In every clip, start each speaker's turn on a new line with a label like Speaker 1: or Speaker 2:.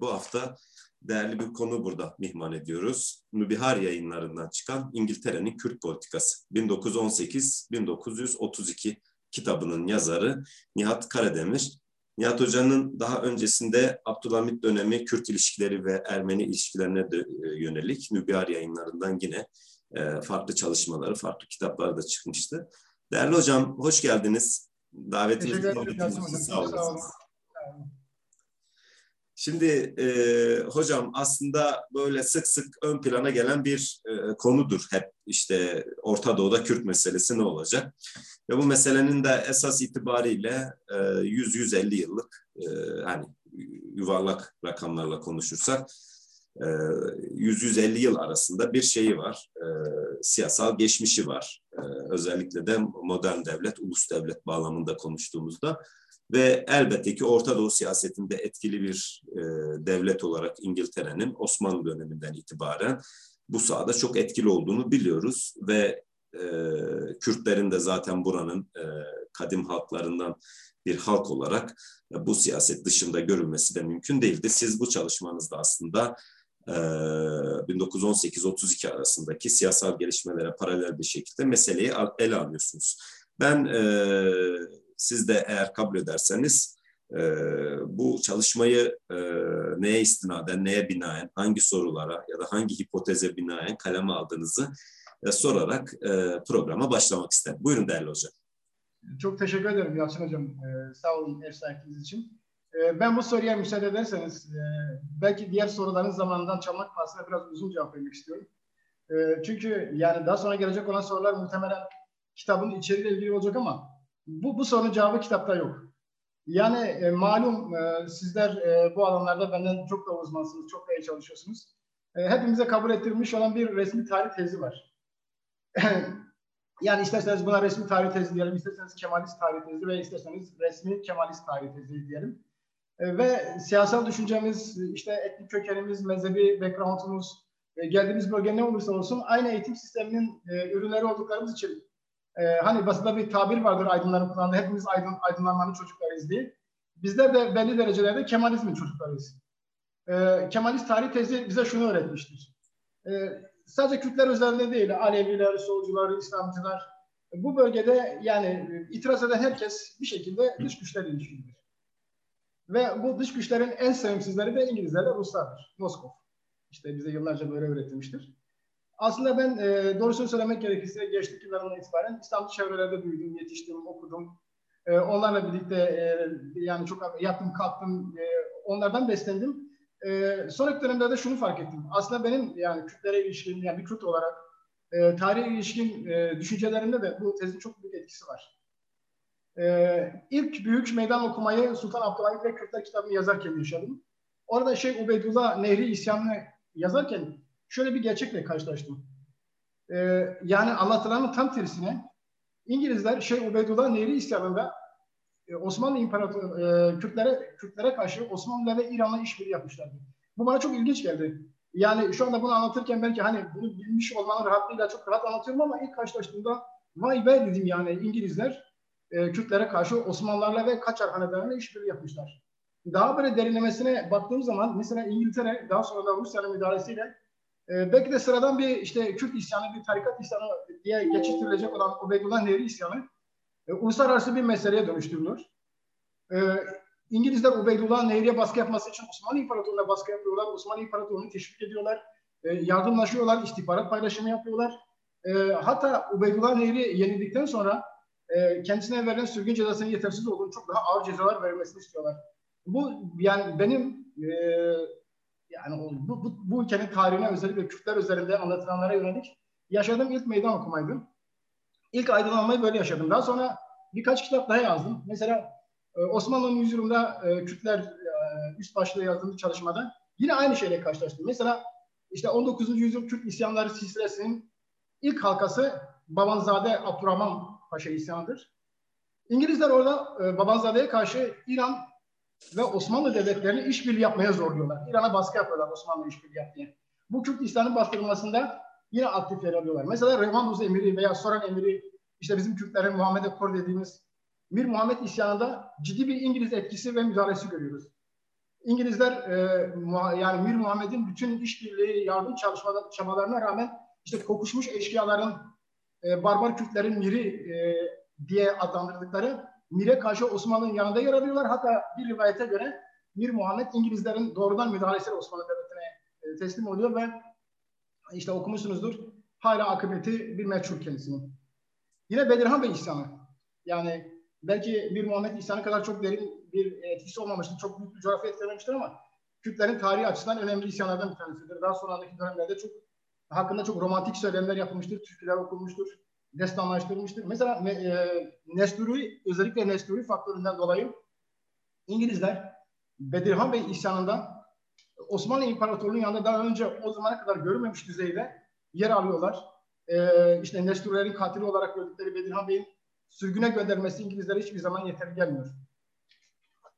Speaker 1: bu hafta değerli bir konu burada mihman ediyoruz. Nubihar yayınlarından çıkan İngiltere'nin Kürt politikası 1918-1932 kitabının yazarı Nihat Karademir. Nihat Hoca'nın daha öncesinde Abdülhamit dönemi Kürt ilişkileri ve Ermeni ilişkilerine de e, yönelik Nubihar yayınlarından yine e, farklı çalışmaları, farklı kitaplar da çıkmıştı. Değerli hocam, hoş geldiniz. Davetinizi kabul ettiğiniz sağ olun. Şimdi e, hocam aslında böyle sık sık ön plana gelen bir e, konudur hep işte Orta Doğu'da Kürt meselesi ne olacak? Ve bu meselenin de esas itibariyle e, 100-150 yıllık e, hani yuvarlak rakamlarla konuşursak 100-150 e, yıl arasında bir şeyi var, e, siyasal geçmişi var. E, özellikle de modern devlet, ulus devlet bağlamında konuştuğumuzda ve elbette ki Orta Doğu siyasetinde etkili bir e, devlet olarak İngiltere'nin Osmanlı döneminden itibaren bu sahada çok etkili olduğunu biliyoruz ve e, Kürtlerin de zaten buranın e, kadim halklarından bir halk olarak e, bu siyaset dışında görülmesi de mümkün değildi. Siz bu çalışmanızda aslında 1918-32 ee, arasındaki siyasal gelişmelere paralel bir şekilde meseleyi ele alıyorsunuz. Ben e, siz de eğer kabul ederseniz e, bu çalışmayı e, neye istinaden, neye binaen, hangi sorulara ya da hangi hipoteze binaen kaleme aldığınızı sorarak programa başlamak isterim. Buyurun değerli hocam.
Speaker 2: Çok teşekkür ederim Yalçın Hocam. Ee, sağ olun ev sahipliğiniz için. Ee, ben bu soruya müsaade ederseniz e, belki diğer soruların zamanından çalmak pahasına biraz uzun cevap vermek istiyorum. Ee, çünkü yani daha sonra gelecek olan sorular muhtemelen kitabın içeriğiyle ilgili olacak ama bu, bu sorunun cevabı kitapta yok. Yani e, malum e, sizler e, bu alanlarda benden çok da uzmansınız, çok da iyi çalışıyorsunuz. E, hepimize kabul ettirilmiş olan bir resmi tarih tezi var. yani isterseniz buna resmi tarih tezi diyelim, isterseniz Kemalist tarih tezi ve isterseniz resmi Kemalist tarih tezi diyelim. E, ve siyasal düşüncemiz, işte etnik kökenimiz, mezhebi background'umuz, e, geldiğimiz bölge ne olursa olsun aynı eğitim sisteminin e, ürünleri olduklarımız için hani basında bir tabir vardır aydınların kullandığı hepimiz aydın, aydınlanmanın çocuklarıyız diye. Bizler de belli derecelerde Kemalizmin çocuklarıyız. Kemalist tarih tezi bize şunu öğretmiştir. sadece Kürtler üzerinde değil, Aleviler, solcular, İslamcılar bu bölgede yani itiraz eden herkes bir şekilde dış güçlerle ilişkilidir. Ve bu dış güçlerin en sevimsizleri de İngilizlerle Ruslardır. Moskov. İşte bize yıllarca böyle öğretilmiştir. Aslında ben e, doğrusunu söylemek gerekirse geçtik yıllarından itibaren İstanbul çevrelerde büyüdüm, yetiştim, okudum. E, onlarla birlikte e, yani çok yattım, kalktım, e, onlardan beslendim. E, sonraki dönemde de şunu fark ettim. Aslında benim yani Kürtlere ilişkin, yani bir Kürt olarak e, tarihe ilişkin e, düşüncelerimde de bu tezin çok büyük etkisi var. Ee, ilk büyük meydan okumayı Sultan Abdülhamit ve Kürtler kitabını yazarken yaşadım. Orada Şeyh Ubeydullah Nehri isyanını yazarken şöyle bir gerçekle karşılaştım. Ee, yani anlatılanın tam tersine İngilizler Şeyh Ubeydullah Nehri isyanında e, Osmanlı İmparatoru e, Kürtlere Kürtlere karşı Osmanlı ve İran'la işbirliği yapmışlardı. Bu bana çok ilginç geldi. Yani şu anda bunu anlatırken belki hani bunu bilmiş olmanın rahatlığıyla çok rahat anlatıyorum ama ilk karşılaştığımda vay be dedim yani İngilizler e, Kürtlere karşı Osmanlılarla ve Kaçar hanedanıyla işbirliği yapmışlar. Daha böyle derinlemesine baktığım zaman mesela İngiltere daha sonra da Rusya'nın müdahalesiyle e, belki de sıradan bir işte Kürt isyanı, bir tarikat isyanı diye geçiştirilecek olan Ubeydullah Nehri isyanı e, uluslararası bir meseleye dönüştürülür. E, İngilizler Ubeydullah Nehri'ye baskı yapması için Osmanlı İmparatorluğu'na baskı yapıyorlar. Osmanlı İmparatorluğu'nu teşvik ediyorlar. E, yardımlaşıyorlar, istihbarat paylaşımı yapıyorlar. E, hatta Ubeydullah Nehri yenildikten sonra e, kendisine verilen sürgün cezasının yetersiz olduğunu çok daha ağır cezalar verilmesini istiyorlar. Bu yani benim e, yani bu, bu, bu ülkenin tarihine özellikle Kürtler üzerinde anlatılanlara yönelik yaşadığım ilk meydan okumaydı. İlk aydınlanmayı böyle yaşadım. Daha sonra birkaç kitap daha yazdım. Mesela e, Osmanlı'nın yüzyılında e, Kürtler e, üst başlığı yazdığım çalışmada yine aynı şeyle karşılaştım. Mesela işte 19. yüzyıl Kürt isyanları silsilesinin ilk halkası Babanzade Abdurrahman Paşa isyanıdır. İngilizler orada Babanzade'ye karşı İran ve Osmanlı devletlerini işbirliği yapmaya zorluyorlar. İran'a baskı yapıyorlar Osmanlı işbirliği yap Bu Kürt İslam'ın bastırılmasında yine aktif yer alıyorlar. Mesela Revanduz emiri veya Soran emiri işte bizim Kürtlerin Muhammed Ekor dediğimiz Mir Muhammed isyanında ciddi bir İngiliz etkisi ve müdahalesi görüyoruz. İngilizler e, yani Mir Muhammed'in bütün işbirliği, yardım çalışmaları, çabalarına rağmen işte kokuşmuş eşkıyaların, e, barbar Kürtlerin Mir'i e, diye adlandırdıkları Mir'e karşı Osmanlı'nın yanında yer alıyorlar. Hatta bir rivayete göre Mir Muhammed İngilizlerin doğrudan müdahalesiyle Osmanlı Devleti'ne e, teslim oluyor ve işte okumuşsunuzdur hala akıbeti bir meçhul kendisinin. Yine Bedirhan Bey isyanı. Yani belki bir Muhammed isyanı kadar çok derin bir etkisi olmamıştır. Çok büyük bir coğrafya etkilememiştir ama Kürtlerin tarihi açısından önemli isyanlardan bir tanesidir. Daha sonraki dönemlerde çok hakkında çok romantik söylemler yapılmıştır. Türküler okunmuştur. Destanlaştırılmıştır. Mesela e, Nesturi, özellikle Nesturi faktöründen dolayı İngilizler Bedirhan Bey isyanından Osmanlı İmparatorluğu'nun yanında daha önce o zamana kadar görülmemiş düzeyde yer alıyorlar. Ee, işte Nesturlerin katili olarak gördükleri Bedirhan Bey'in sürgüne göndermesi İngilizlere hiçbir zaman yeterli gelmiyor.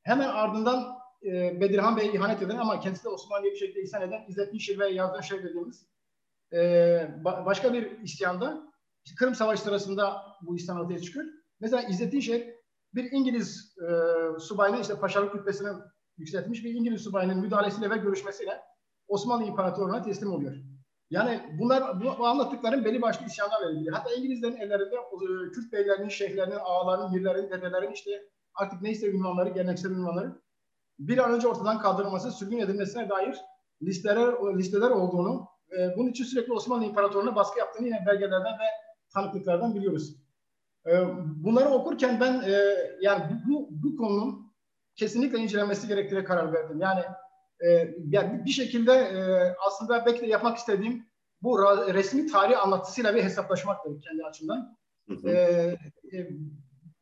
Speaker 2: Hemen ardından e, Bedirhan Bey'e ihanet eden ama kendisi de Osmanlı'ya bir şekilde ihsan eden İzzet Nişir ve Yazdan Şeyh dediğimiz e, ba- başka bir isyanda Kırım Savaşı sırasında bu isyan ortaya çıkıyor. Mesela İzzet Nişir bir İngiliz e, subayının işte paşalık rütbesine yükseltmiş bir İngiliz subayının müdahalesiyle ve görüşmesiyle Osmanlı İmparatorluğu'na teslim oluyor. Yani bunlar bu, bu anlattıklarım belli başlı isyanlarla ilgili. Hatta İngilizlerin ellerinde e, Kürt beylerinin, şeyhlerinin, ağaların, mirlerin, dedelerin işte artık neyse ünvanları, geleneksel ünvanları bir an önce ortadan kaldırılması, sürgün edilmesine dair listeler, listeler olduğunu, e, bunun için sürekli Osmanlı İmparatorluğu'na baskı yaptığını yine belgelerden ve tanıklıklardan biliyoruz. E, bunları okurken ben e, yani bu, bu konunun kesinlikle incelenmesi gerektiğine karar verdim. Yani e, yani bir şekilde e, aslında belki de yapmak istediğim bu resmi tarih anlatısıyla bir hesaplaşmaktır kendi açımdan. Hı hı. E, e,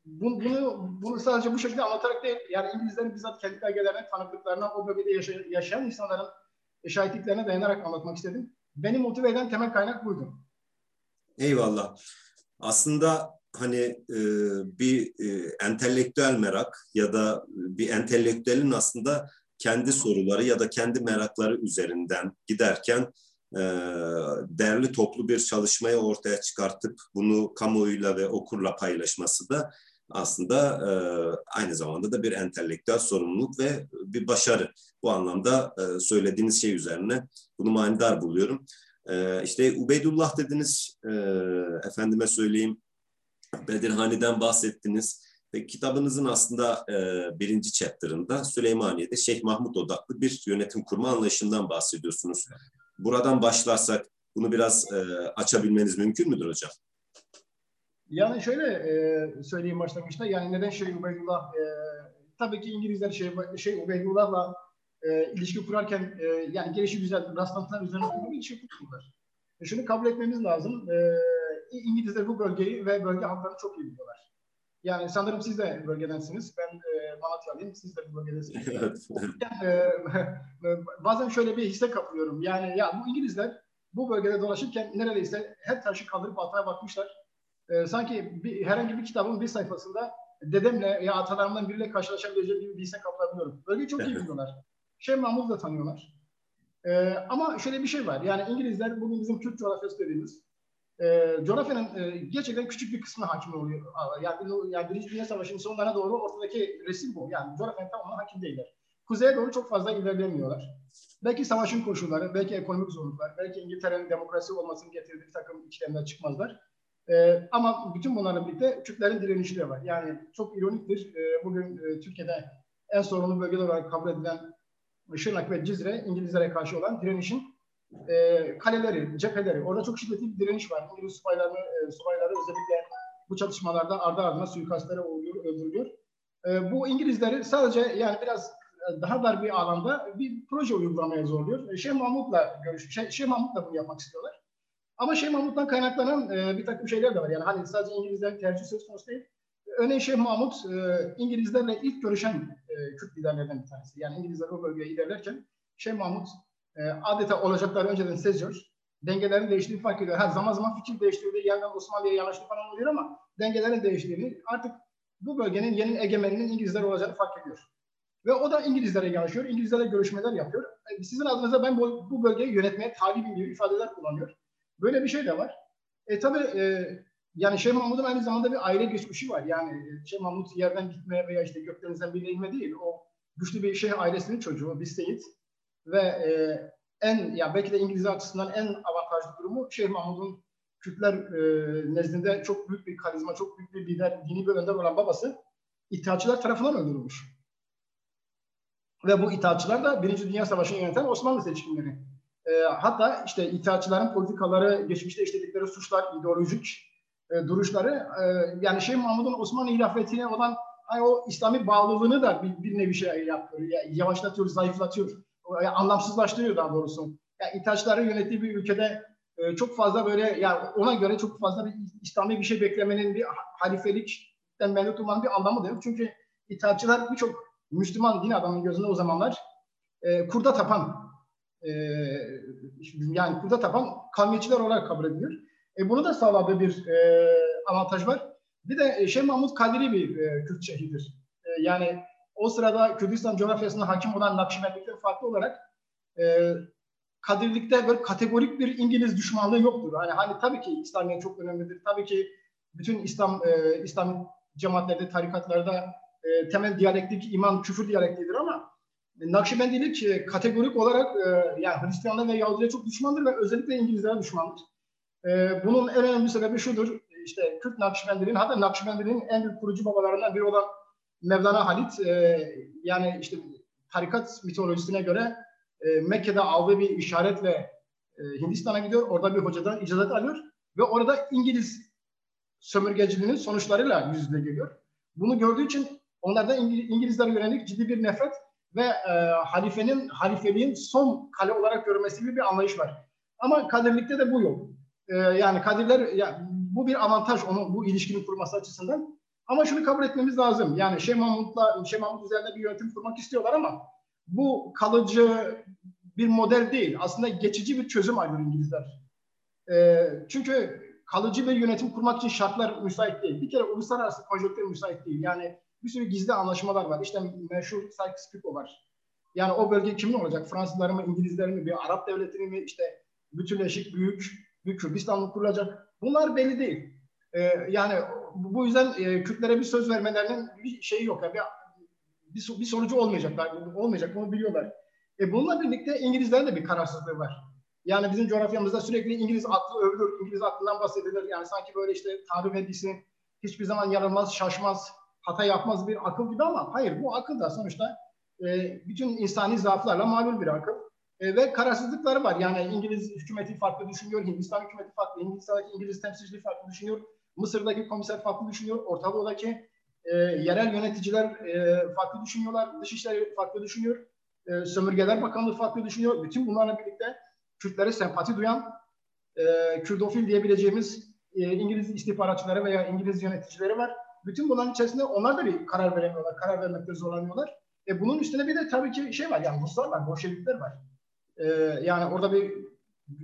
Speaker 2: bunu, bunu, bunu sadece bu şekilde anlatarak değil, yani İngilizlerin bizzat kendi belgelerine, tanıklıklarına, o bölgede yaşayan, yaşayan insanların şahitliklerine dayanarak anlatmak istedim. Beni motive eden temel kaynak buydu.
Speaker 1: Eyvallah. Aslında hani e, bir e, entelektüel merak ya da bir entelektüelin aslında kendi soruları ya da kendi merakları üzerinden giderken e, değerli toplu bir çalışmayı ortaya çıkartıp bunu kamuoyuyla ve okurla paylaşması da aslında e, aynı zamanda da bir entelektüel sorumluluk ve bir başarı. Bu anlamda e, söylediğiniz şey üzerine bunu manidar buluyorum. E, işte Ubeydullah dediniz, e, efendime söyleyeyim, Bedirhani'den bahsettiniz. Ve kitabınızın aslında e, birinci chapter'ında Süleymaniye'de Şeyh Mahmut odaklı bir yönetim kurma anlayışından bahsediyorsunuz. Buradan başlarsak bunu biraz e, açabilmeniz mümkün müdür hocam?
Speaker 2: Yani şöyle e, söyleyeyim başlangıçta. Yani neden Şeyh Ubeydullah e, tabii ki İngilizler Şeyh, Şeyh Ubeydullah'la e, ilişki kurarken e, yani gelişi güzel rastlantılar üzerine bir ilişki kurdular. E, şunu kabul etmemiz lazım. E, İngilizler bu bölgeyi ve bölge halklarını çok iyi biliyorlar. Yani sanırım siz de bölgedensiniz. Ben e, Malatyalıyım, siz de bu bölgedensiniz. yani, e, bazen şöyle bir hisse kapıyorum. Yani ya bu İngilizler bu bölgede dolaşırken neredeyse her taşı kaldırıp altına bakmışlar. E, sanki bir, herhangi bir kitabın bir sayfasında dedemle ya atalarımdan biriyle karşılaşabileceğim gibi bir hisse kapabiliyorum. Bölgeyi çok iyi biliyorlar. Mahmud'u da tanıyorlar. E, ama şöyle bir şey var. Yani İngilizler bugün bizim Türk coğrafyası dediğimiz e, coğrafyanın e, gerçekten küçük bir kısmı hakim oluyor. Yani, yani Birinci Dünya Savaşı'nın sonlarına doğru ortadaki resim bu. Yani coğrafyanın tamamına hakim değiller. Kuzeye doğru çok fazla ilerleyemiyorlar. Belki savaşın koşulları, belki ekonomik zorluklar, belki İngiltere'nin demokrasi olmasını getirdiği takım ikilemler çıkmazlar. Ee, ama bütün bunlarla birlikte Türklerin direnişleri var. Yani çok ironiktir. Ee, bugün e, Türkiye'de en sorunlu bölgeler olarak kabul edilen Şırnak ve Cizre İngilizlere karşı olan direnişin e, kaleleri, cepheleri. Orada çok şiddetli bir direniş var. İngiliz subayları, e, subayları özellikle bu çatışmalarda ardı ardına suikastlere uğruyor, öldürülüyor. E, bu İngilizleri sadece yani biraz e, daha dar bir alanda bir proje uygulamaya zorluyor. E, Şeyh Mahmut'la görüş, şey, Şeyh Mahmut'la bunu yapmak istiyorlar. Ama Şeyh Mahmut'tan kaynaklanan e, bir takım şeyler de var. Yani hani sadece İngilizlerin tercih söz konusu değil. Örneğin Şeyh Mahmut e, İngilizlerle ilk görüşen e, Kürt liderlerden bir tanesi. Yani İngilizler o bölgeye ilerlerken Şeyh Mahmut e, adeta olacakları önceden seziyor. Dengelerin değiştiğini fark ediyor. Ha, zaman zaman fikir değiştirdiği yerden Osmanlı'ya yanaştı falan oluyor ama dengelerin değiştiğini artık bu bölgenin yeni egemeninin İngilizler olacağını fark ediyor. Ve o da İngilizlere yanaşıyor. İngilizlerle görüşmeler yapıyor. E, sizin adınıza ben bu, bu bölgeyi yönetmeye talibim gibi ifadeler kullanıyor. Böyle bir şey de var. E tabi e, yani Şeyh Mahmud'un aynı zamanda bir aile geçmişi var. Yani Şeyh Mahmud yerden gitme veya işte gökdenizden bir inme değil. O güçlü bir şeyh ailesinin çocuğu, bir seyit. Ve e, en ya belki de İngiliz açısından en avantajlı durumu Şeyh Mahmud'un Kürtler e, nezdinde çok büyük bir karizma, çok büyük bir lider, dini bir önder olan babası İttihatçılar tarafından öldürülmüş. Ve bu İttihatçılar da Birinci Dünya Savaşı'nı yöneten Osmanlı seçkinleri. E, hatta işte İttihatçıların politikaları, geçmişte işledikleri suçlar, ideolojik e, duruşları e, yani Şeyh Mahmud'un Osmanlı hilafetine olan hani o İslami bağlılığını da bir, bir nevi şey yapıyor. Yani yavaşlatıyor, zayıflatıyor. Yani anlamsızlaştırıyor daha doğrusu. Yani İttihatçıların yönettiği bir ülkede e, çok fazla böyle yani ona göre çok fazla bir İslami bir şey beklemenin bir halifelikten melut olmanın bir anlamı da yok. Çünkü İttihatçılar birçok Müslüman din adamının gözünde o zamanlar e, kurda tapan e, yani kurda tapan kavmiyetçiler olarak kabul ediliyor. E, bunu da sağladığı bir e, avantaj var. Bir de e, Şeyh Mahmud Kadiri bir e, Kürt şehidir. E, yani o sırada Kürdistan coğrafyasına hakim olan Nakşibendik'ten farklı olarak e, Kadirlik'te böyle kategorik bir İngiliz düşmanlığı yoktur. Hani, hani tabii ki İslamiyet çok önemlidir. Tabii ki bütün İslam e, İslam cemaatlerde, tarikatlarda e, temel diyalektik iman küfür diyalektidir ama Nakşibendilik e, kategorik olarak e, yani Hristiyanlar ve Yahudiler çok düşmandır ve özellikle İngilizlere düşmandır. E, bunun en önemli sebebi şudur. İşte Kürt Nakşibendiliğin hatta Nakşibendiliğin en büyük kurucu babalarından biri olan Mevlana Halit e, yani işte tarikat mitolojisine göre e, Mekke'de aldığı bir işaretle e, Hindistan'a gidiyor. Orada bir hocadan icazet alıyor ve orada İngiliz sömürgeciliğinin sonuçlarıyla yüz yüze geliyor. Bunu gördüğü için onlarda İngiliz, İngilizlere yönelik ciddi bir nefret ve e, halifenin halifeliğin son kale olarak görmesi gibi bir anlayış var. Ama Kadirlik'te de bu yok. E, yani Kadirler ya, bu bir avantaj onun bu ilişkinin kurması açısından. Ama şunu kabul etmemiz lazım. Yani Şeyh Mahmud'la Şeyh Mahmud üzerinde bir yönetim kurmak istiyorlar ama bu kalıcı bir model değil. Aslında geçici bir çözüm arıyor İngilizler. E, çünkü kalıcı bir yönetim kurmak için şartlar müsait değil. Bir kere uluslararası konjonktür müsait değil. Yani bir sürü gizli anlaşmalar var. İşte meşhur Sykes-Picot var. Yani o bölge kimin olacak? Fransızlar mı, İngilizler mi, bir Arap devletini mi, işte bütünleşik büyük bir Kürdistan kurulacak? Bunlar belli değil. Ee, yani bu yüzden e, Kürtlere bir söz vermelerinin bir şeyi yok. Yani bir, bir, bir sonucu olmayacak. Olmayacak bunu biliyorlar. E bununla birlikte İngilizlerin de bir kararsızlığı var. Yani bizim coğrafyamızda sürekli İngiliz aklı övülür, İngiliz aklından bahsedilir. Yani sanki böyle işte Tanrı verdisi hiçbir zaman yanılmaz, şaşmaz, hata yapmaz bir akıl gibi ama hayır bu akıl da sonuçta e, bütün insani zaaflarla malul bir akıl. E, ve kararsızlıkları var. Yani İngiliz hükümeti farklı düşünüyor, Hindistan hükümeti farklı, Hindistan'daki İngiliz temsilciliği farklı düşünüyor, Mısır'daki komiser farklı düşünüyor, Orta Doğu'daki e, yerel yöneticiler e, farklı düşünüyorlar, dışişleri farklı düşünüyor, e, sömürgeler bakanlığı farklı düşünüyor. Bütün bunlarla birlikte Kürtlere sempati duyan, e, Kürdofil diyebileceğimiz e, İngiliz istihbaratçıları veya İngiliz yöneticileri var. Bütün bunların içerisinde onlar da bir karar veremiyorlar, karar vermekte zorlanıyorlar. E, bunun üstüne bir de tabii ki şey var, yani Ruslar var, Bolşevikler var. E, yani orada bir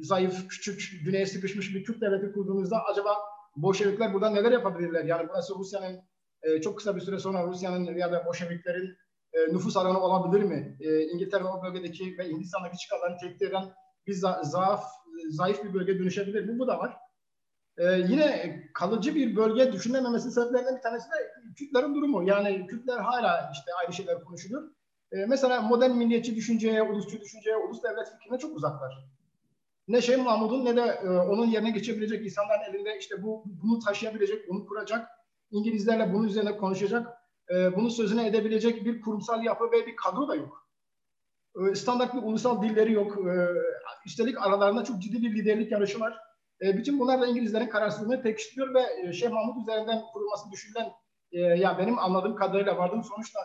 Speaker 2: zayıf, küçük, güneye sıkışmış bir Kürt devleti kurduğunuzda acaba Bolşevikler burada neler yapabilirler? Yani burası Rusya'nın e, çok kısa bir süre sonra Rusya'nın ya da Bolşeviklerin e, nüfus alanı olabilir mi? E, İngiltere o bölgedeki ve Hindistan'daki çıkarlarını tehdit eden bir zaaf, zayıf bir bölge dönüşebilir mi? Bu da var. Ee, yine kalıcı bir bölge düşünememesi sebeplerinden bir tanesi de Kürtlerin durumu. Yani Kürtler hala işte ayrı şeyler konuşuluyor. Ee, mesela modern milliyetçi düşünceye, ulusçu düşünceye, ulus devlet fikrine çok uzaklar. Ne Şeyh Mahmud'un ne de e, onun yerine geçebilecek insanların elinde işte bu bunu taşıyabilecek, bunu kuracak, İngilizlerle bunun üzerine konuşacak, e, bunun sözüne edebilecek bir kurumsal yapı ve bir kadro da yok. E, standart bir ulusal dilleri yok. E, üstelik aralarında çok ciddi bir liderlik yarışı var. E, bütün bunlar da İngilizlerin kararsızlığını pekiştiriyor ve Şeyh Mahmut üzerinden kurulması düşünülen ya benim anladığım kadarıyla vardığım sonuçta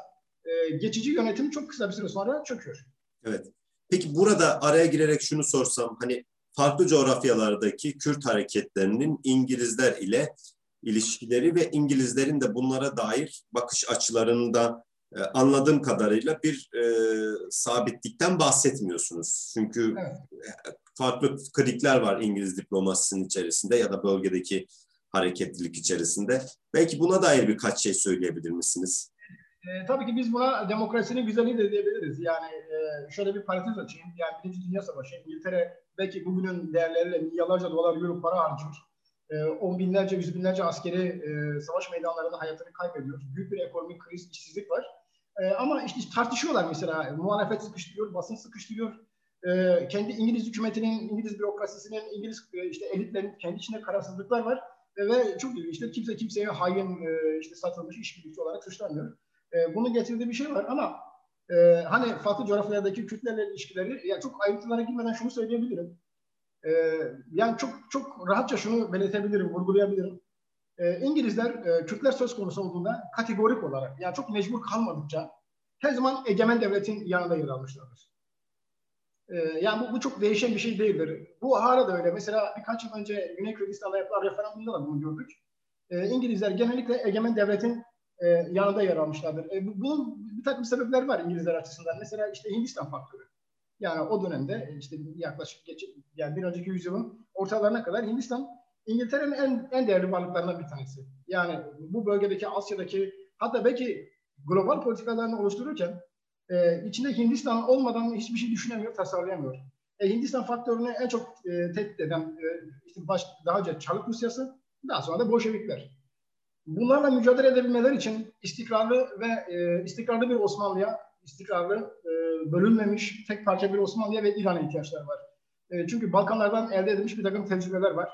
Speaker 2: geçici yönetim çok kısa bir süre sonra çöküyor.
Speaker 1: Evet. Peki burada araya girerek şunu sorsam hani farklı coğrafyalardaki Kürt hareketlerinin İngilizler ile ilişkileri ve İngilizlerin de bunlara dair bakış açılarında e, anladığım kadarıyla bir e, sabitlikten bahsetmiyorsunuz. Çünkü evet. farklı krikler var İngiliz diplomasisinin içerisinde ya da bölgedeki hareketlilik içerisinde. Belki buna dair birkaç şey söyleyebilir misiniz?
Speaker 2: E, tabii ki biz buna demokrasinin güzelliği de diyebiliriz. Yani e, şöyle bir parantez açayım. Yani Birinci Dünya Savaşı, İngiltere belki bugünün değerleriyle milyarlarca dolar euro para harcıyor. e, on binlerce, yüz binlerce askeri e, savaş meydanlarında hayatını kaybediyor. Büyük bir ekonomik kriz, işsizlik var. E, ama işte tartışıyorlar mesela. Muhalefet sıkıştırıyor, basın sıkıştırıyor. E, kendi İngiliz hükümetinin, İngiliz bürokrasisinin, İngiliz e, işte elitlerin kendi içinde kararsızlıklar var. E, ve çok. İşte kimse kimseye hain, e, işte satılmış işbirlikçi olarak suçlanmıyor. E, bunun getirdiği bir şey var ama e, hani farklı coğrafyalardaki Kürtlerle ilişkileri, ya çok ayrıntılara girmeden şunu söyleyebilirim. E, yani çok çok rahatça şunu belirtebilirim, vurgulayabilirim. E, İngilizler e, Kürtler söz konusu olduğunda kategorik olarak, yani çok mecbur kalmadıkça her zaman egemen devletin yanında yer almışlardır. E, yani bu, bu çok değişen bir şey değildir. Bu hala da öyle. Mesela birkaç yıl önce Güney Kürdistan'da yapılan referandumda da bunu gördük. E, İngilizler genellikle egemen devletin e, yanında yer almışlardır. E, bunun bir takım sebepler var İngilizler açısından. Mesela işte Hindistan faktörü. Yani o dönemde işte yaklaşık geç, yani bir önceki yüzyılın ortalarına kadar Hindistan İngiltere'nin en, en değerli varlıklarından bir tanesi. Yani bu bölgedeki Asya'daki hatta belki global politikalarını oluştururken e, içinde Hindistan olmadan hiçbir şey düşünemiyor, tasarlayamıyor. E, Hindistan faktörünü en çok e, tehdit eden e, işte baş, daha önce Çarlık Rusyası, daha sonra da Bolşevikler. Bunlarla mücadele edebilmeler için istikrarlı ve e, istikrarlı bir Osmanlı'ya, istikrarlı e, bölünmemiş tek parça bir Osmanlı'ya ve İran'a ihtiyaçları var. E, çünkü Balkanlardan elde edilmiş bir takım tecrübeler var.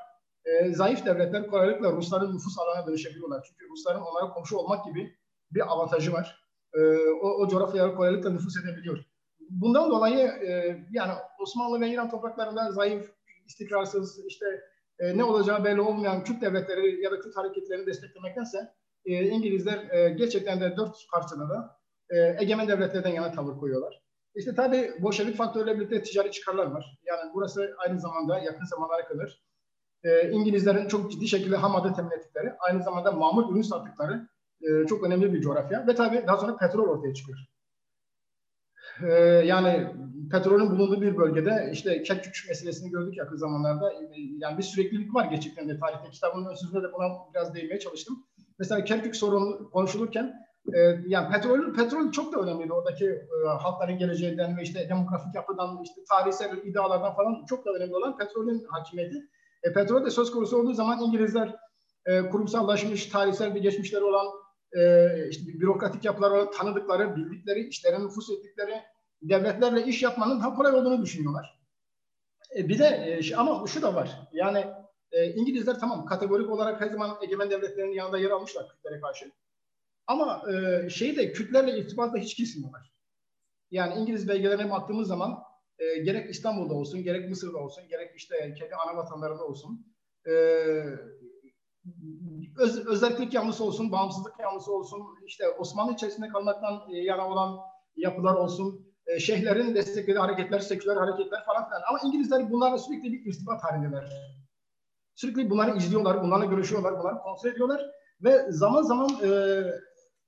Speaker 2: E, zayıf devletler kolaylıkla Rusların nüfus alanına dönüşebiliyorlar. Çünkü Rusların onlara komşu olmak gibi bir avantajı var. E, o, o coğrafyaya kolaylıkla nüfus edebiliyor. Bundan dolayı e, yani Osmanlı ve İran topraklarında zayıf, istikrarsız, işte e, ne olacağı belli olmayan Kürt devletleri ya da Kürt hareketlerini desteklemektense e, İngilizler e, gerçekten de dört parçada da e, egemen devletlerden yana tavır koyuyorlar. İşte tabii Bolşevik faktörüyle birlikte ticari çıkarlar var. Yani burası aynı zamanda yakın zamanlara kadar e, İngilizlerin çok ciddi şekilde ham madde temin ettikleri, aynı zamanda mamul ürün sattıkları e, çok önemli bir coğrafya. Ve tabii daha sonra petrol ortaya çıkıyor. E, yani petrolün bulunduğu bir bölgede işte Kerkük meselesini gördük yakın zamanlarda. E, yani bir süreklilik var gerçekten de tarihte. Kitabın ön sözünde de buna biraz değinmeye çalıştım. Mesela Kerkük sorunu konuşulurken e, yani petrol petrol çok da önemliydi oradaki e, halkların geleceğinden ve işte demografik yapıdan, işte tarihsel iddialardan falan çok da önemli olan petrolün hakimiyeti. E, petrol de söz konusu olduğu zaman İngilizler e, kurumsallaşmış, tarihsel bir geçmişleri olan, e, işte bürokratik yapılar olan tanıdıkları, bildikleri, işlerine nüfus ettikleri devletlerle iş yapmanın daha kolay olduğunu düşünüyorlar. E, bir de e, ama şu da var. Yani e, İngilizler tamam kategorik olarak her zaman egemen devletlerin yanında yer almışlar Kürtlere karşı. Ama e, şeyi de Kürtlerle irtibatla hiç kesmiyorlar. Yani İngiliz belgelerine baktığımız zaman e, gerek İstanbul'da olsun, gerek Mısır'da olsun, gerek işte kendi ana vatanlarında olsun e, öz, özellik yanlısı olsun, bağımsızlık yanlısı olsun, işte Osmanlı içerisinde kalmaktan e, yana olan yapılar olsun, e, şeyhlerin desteklediği hareketler, seküler hareketler falan filan. Ama İngilizler bunlarla sürekli bir irtibat halindeler. Sürekli bunları izliyorlar, bunlarla görüşüyorlar, bunları kontrol ediyorlar ve zaman zaman e,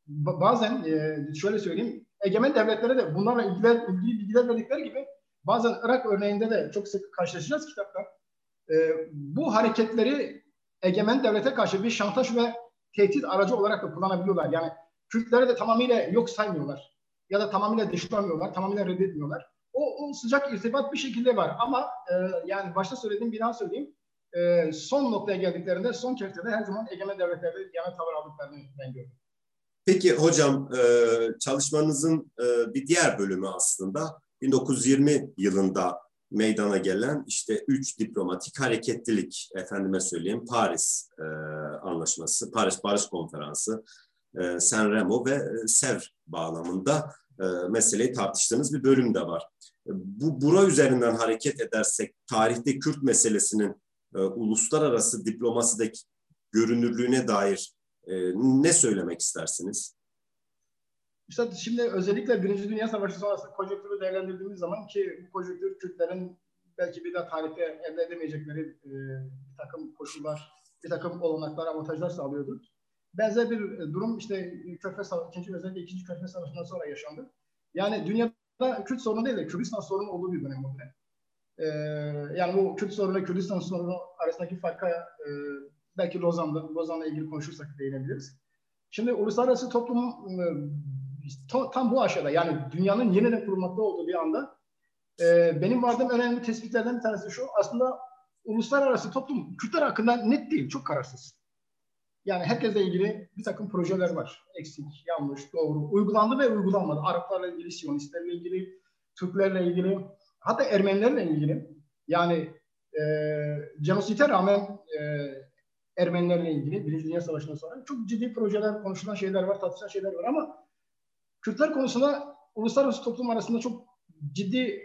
Speaker 2: bazen e, şöyle söyleyeyim, egemen devletlere de bunlarla ilgili, ilgili bilgiler verdikleri gibi bazen Irak örneğinde de çok sık karşılaşacağız kitapta. E, bu hareketleri egemen devlete karşı bir şantaj ve tehdit aracı olarak da kullanabiliyorlar. Yani Kürtleri de tamamıyla yok saymıyorlar. Ya da tamamıyla dışlamıyorlar, tamamıyla reddetmiyorlar. O, o sıcak irtibat bir şekilde var. Ama e, yani başta söylediğim bir daha söyleyeyim. E, son noktaya geldiklerinde, son kertede her zaman egemen devletlerde yana tavır aldıklarını ben gördüm.
Speaker 1: Peki hocam e, çalışmanızın e, bir diğer bölümü aslında 1920 yılında meydana gelen işte üç diplomatik hareketlilik efendime söyleyeyim Paris e, Anlaşması, Paris Barış Konferansı, e, San Remo ve e, Sevr bağlamında e, meseleyi tartıştığınız bir bölüm de var. Bu bura üzerinden hareket edersek tarihte Kürt meselesinin e, uluslararası diplomasideki görünürlüğüne dair e, ne söylemek istersiniz?
Speaker 2: İşte şimdi özellikle Birinci Dünya Savaşı sonrası konjonktürü değerlendirdiğimiz zaman ki bu konjonktür Kürtlerin belki bir daha tarihte elde edemeyecekleri e, bir takım koşullar, bir takım olanaklar, avantajlar sağlıyordu. Benzer bir durum işte Körfez Savaşı, ikinci özellikle ikinci Körfez Savaşı'ndan sonra yaşandı. Yani dünyada Kürt sorunu değil de Kürdistan sorunu olduğu bir dönem o dönem. Ee, yani bu Kürt sorunu Kürdistan sorunu arasındaki farka e, belki Lozan'da, Lozan'la ilgili konuşursak değinebiliriz. Şimdi uluslararası toplum e, tam bu aşağıda yani dünyanın yeniden kurulmakta olduğu bir anda e, benim vardığım önemli tespitlerden bir tanesi şu aslında uluslararası toplum Kürtler hakkında net değil, çok kararsız. Yani herkesle ilgili bir takım projeler var. Eksik, yanlış, doğru. Uygulandı ve uygulanmadı. Araplarla ilgili, Siyonistlerle ilgili, Türklerle ilgili, hatta Ermenilerle ilgili. Yani e, cenosite rağmen e, Ermenilerle ilgili Birinci Dünya Savaşı'ndan sonra çok ciddi projeler, konuşulan şeyler var, tartışılan şeyler var ama Kürtler konusunda uluslararası toplum arasında çok ciddi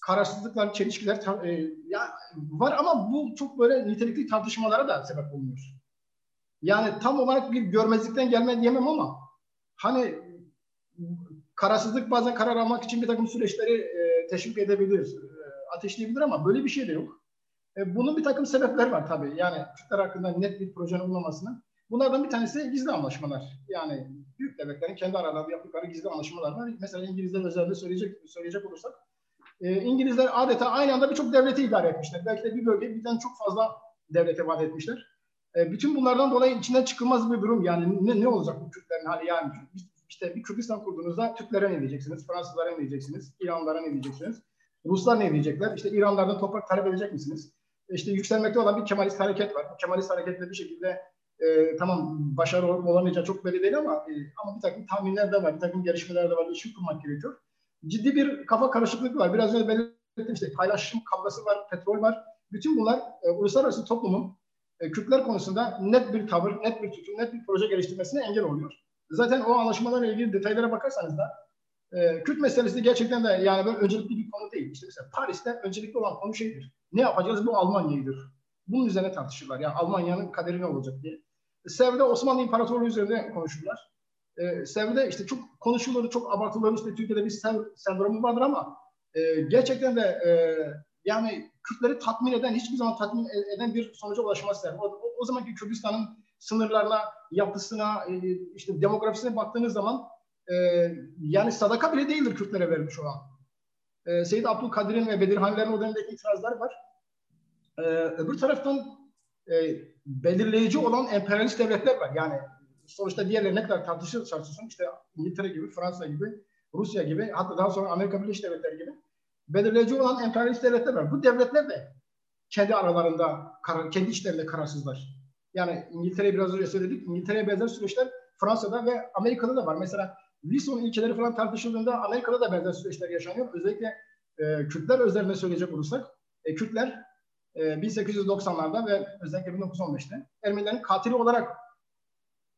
Speaker 2: kararsızlıklar, çelişkiler e, ya var ama bu çok böyle nitelikli tartışmalara da sebep olmuyor. Yani tam olarak bir görmezlikten gelme diyemem ama hani kararsızlık bazen karar almak için bir takım süreçleri e, teşvik edebilir, e, ateşleyebilir ama böyle bir şey de yok. E, bunun bir takım sebepler var tabii. Yani Türkler hakkında net bir projenin olmamasının. Bunlardan bir tanesi gizli anlaşmalar. Yani büyük devletlerin kendi aralarında yaptıkları gizli anlaşmalar var. Mesela İngilizler özellikle söyleyecek, söyleyecek olursak e, İngilizler adeta aynı anda birçok devleti idare etmişler. Belki de bir bölge birden çok fazla devlete vaat etmişler. E, bütün bunlardan dolayı içinden çıkılmaz bir durum. Yani ne, ne olacak bu Türklerin hali yani? İşte bir Kürdistan kurduğunuzda Türklere ne diyeceksiniz? Fransızlara ne diyeceksiniz? İranlılara ne diyeceksiniz? Ruslar ne diyecekler? İşte İranlardan toprak talep edecek misiniz? İşte yükselmekte olan bir Kemalist hareket var. Bu Kemalist hareketle bir şekilde e, tamam başarı olamayacağı çok belli değil ama e, ama bir takım tahminler de var, bir takım gelişmeler de var. İşi kurmak gerekiyor. Ciddi bir kafa karışıklığı var. Biraz önce belirttim işte paylaşım kavgası var, petrol var. Bütün bunlar e, uluslararası toplumun e, Kürtler konusunda net bir tavır, net bir tutum, net bir proje geliştirmesine engel oluyor. Zaten o anlaşmalarla ilgili detaylara bakarsanız da e, Kürt meselesi gerçekten de yani böyle öncelikli bir konu değil. İşte mesela Paris'te öncelikli olan konu şeydir. Ne yapacağız bu Almanya'yıdır. Bunun üzerine tartışırlar. Yani Almanya'nın kaderi ne olacak diye. Sevr'de Osmanlı İmparatorluğu üzerinde konuşurlar. Ee, Sevr'de işte çok konuşulur, çok abartılır. İşte Türkiye'de bir sev sendromu vardır ama e, gerçekten de e, yani Kürtleri tatmin eden, hiçbir zaman tatmin e, eden bir sonuca ulaşmaz Sevr. O, o, o zamanki Kürdistan'ın sınırlarına, yapısına, e, işte demografisine baktığınız zaman e, yani sadaka bile değildir Kürtlere verilmiş olan. E, Seyyid Abdülkadir'in ve Bedirhanilerin o dönemdeki itirazlar var. E, öbür taraftan e, belirleyici olan emperyalist devletler var. Yani sonuçta diğerleri ne kadar tartışır tartışsın işte İngiltere gibi, Fransa gibi, Rusya gibi hatta daha sonra Amerika Birleşik Devletleri gibi belirleyici olan emperyalist devletler var. Bu devletler de kendi aralarında, kendi içlerinde kararsızlar. Yani İngiltere biraz önce söyledik. İngiltere'ye benzer süreçler Fransa'da ve Amerika'da da var. Mesela Wilson ilkeleri falan tartışıldığında Amerika'da da benzer süreçler yaşanıyor. Özellikle e, Kürtler özelinde söyleyecek olursak e, Kürtler e, 1890'larda ve özellikle 1915'te Ermenilerin katili olarak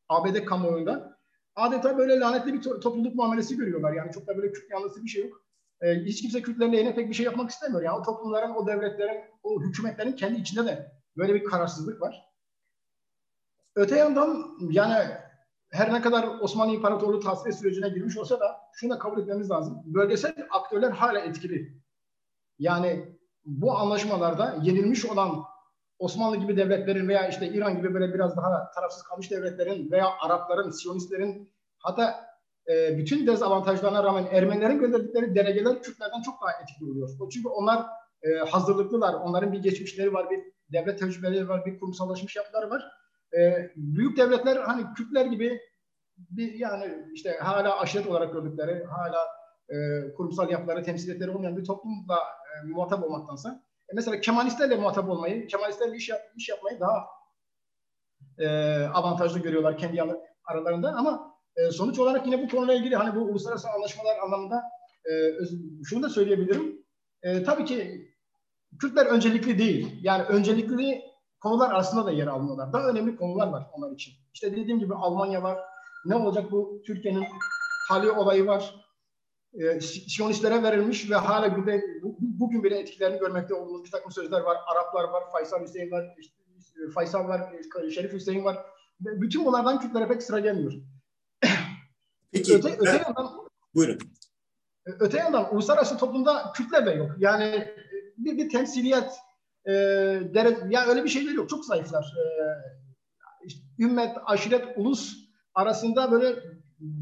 Speaker 2: ABD kamuoyunda adeta böyle lanetli bir to- topluluk muamelesi görüyorlar. Yani çok da böyle Kürt yanlısı bir şey yok. E, hiç kimse Kürtlerin lehine pek bir şey yapmak istemiyor. Yani o toplumların, o devletlerin, o hükümetlerin kendi içinde de böyle bir kararsızlık var. Öte yandan yani her ne kadar Osmanlı İmparatorluğu tasfiye sürecine girmiş olsa da şunu da kabul etmemiz lazım. Bölgesel aktörler hala etkili. Yani bu anlaşmalarda yenilmiş olan Osmanlı gibi devletlerin veya işte İran gibi böyle biraz daha tarafsız kalmış devletlerin veya Arapların, Siyonistlerin hatta e, bütün dezavantajlarına rağmen Ermenilerin gönderdikleri delegeler Kürtlerden çok daha etkili oluyor. Çünkü onlar e, hazırlıklılar. Onların bir geçmişleri var, bir devlet tecrübeleri var, bir kurumsallaşmış yapıları var. E, büyük devletler hani Kürtler gibi bir yani işte hala aşiret olarak gördükleri, hala e, kurumsal yapıları, temsiliyetleri olmayan bir toplumla e, muhatap olmaktansa e, mesela Kemalistlerle muhatap olmayı, Kemalistlerle iş, yap, iş yapmayı daha e, avantajlı görüyorlar kendi aralarında ama e, sonuç olarak yine bu konuyla ilgili hani bu uluslararası anlaşmalar anlamında e, şunu da söyleyebilirim. E, tabii ki Kürtler öncelikli değil. Yani öncelikli konular arasında da yer almıyorlar. Daha önemli konular var onlar için. İşte dediğim gibi Almanya var. Ne olacak bu Türkiye'nin hali olayı var. E, Siyonistlere verilmiş ve hala günde, bu, bugün bile etkilerini görmekte olduğumuz bir takım sözler var. Araplar var, Faysal Hüseyin var, işte, Faysal var, Şerif Hüseyin var. Bütün bunlardan Kürtlere pek sıra gelmiyor.
Speaker 1: Peki.
Speaker 2: Öte, öte ben, yandan,
Speaker 1: buyurun.
Speaker 2: Öte yandan uluslararası toplumda Kürtler de yok. Yani bir, bir temsiliyet e, dere, yani öyle bir şeyler yok. Çok zayıflar. E, işte, ümmet, aşiret, ulus arasında böyle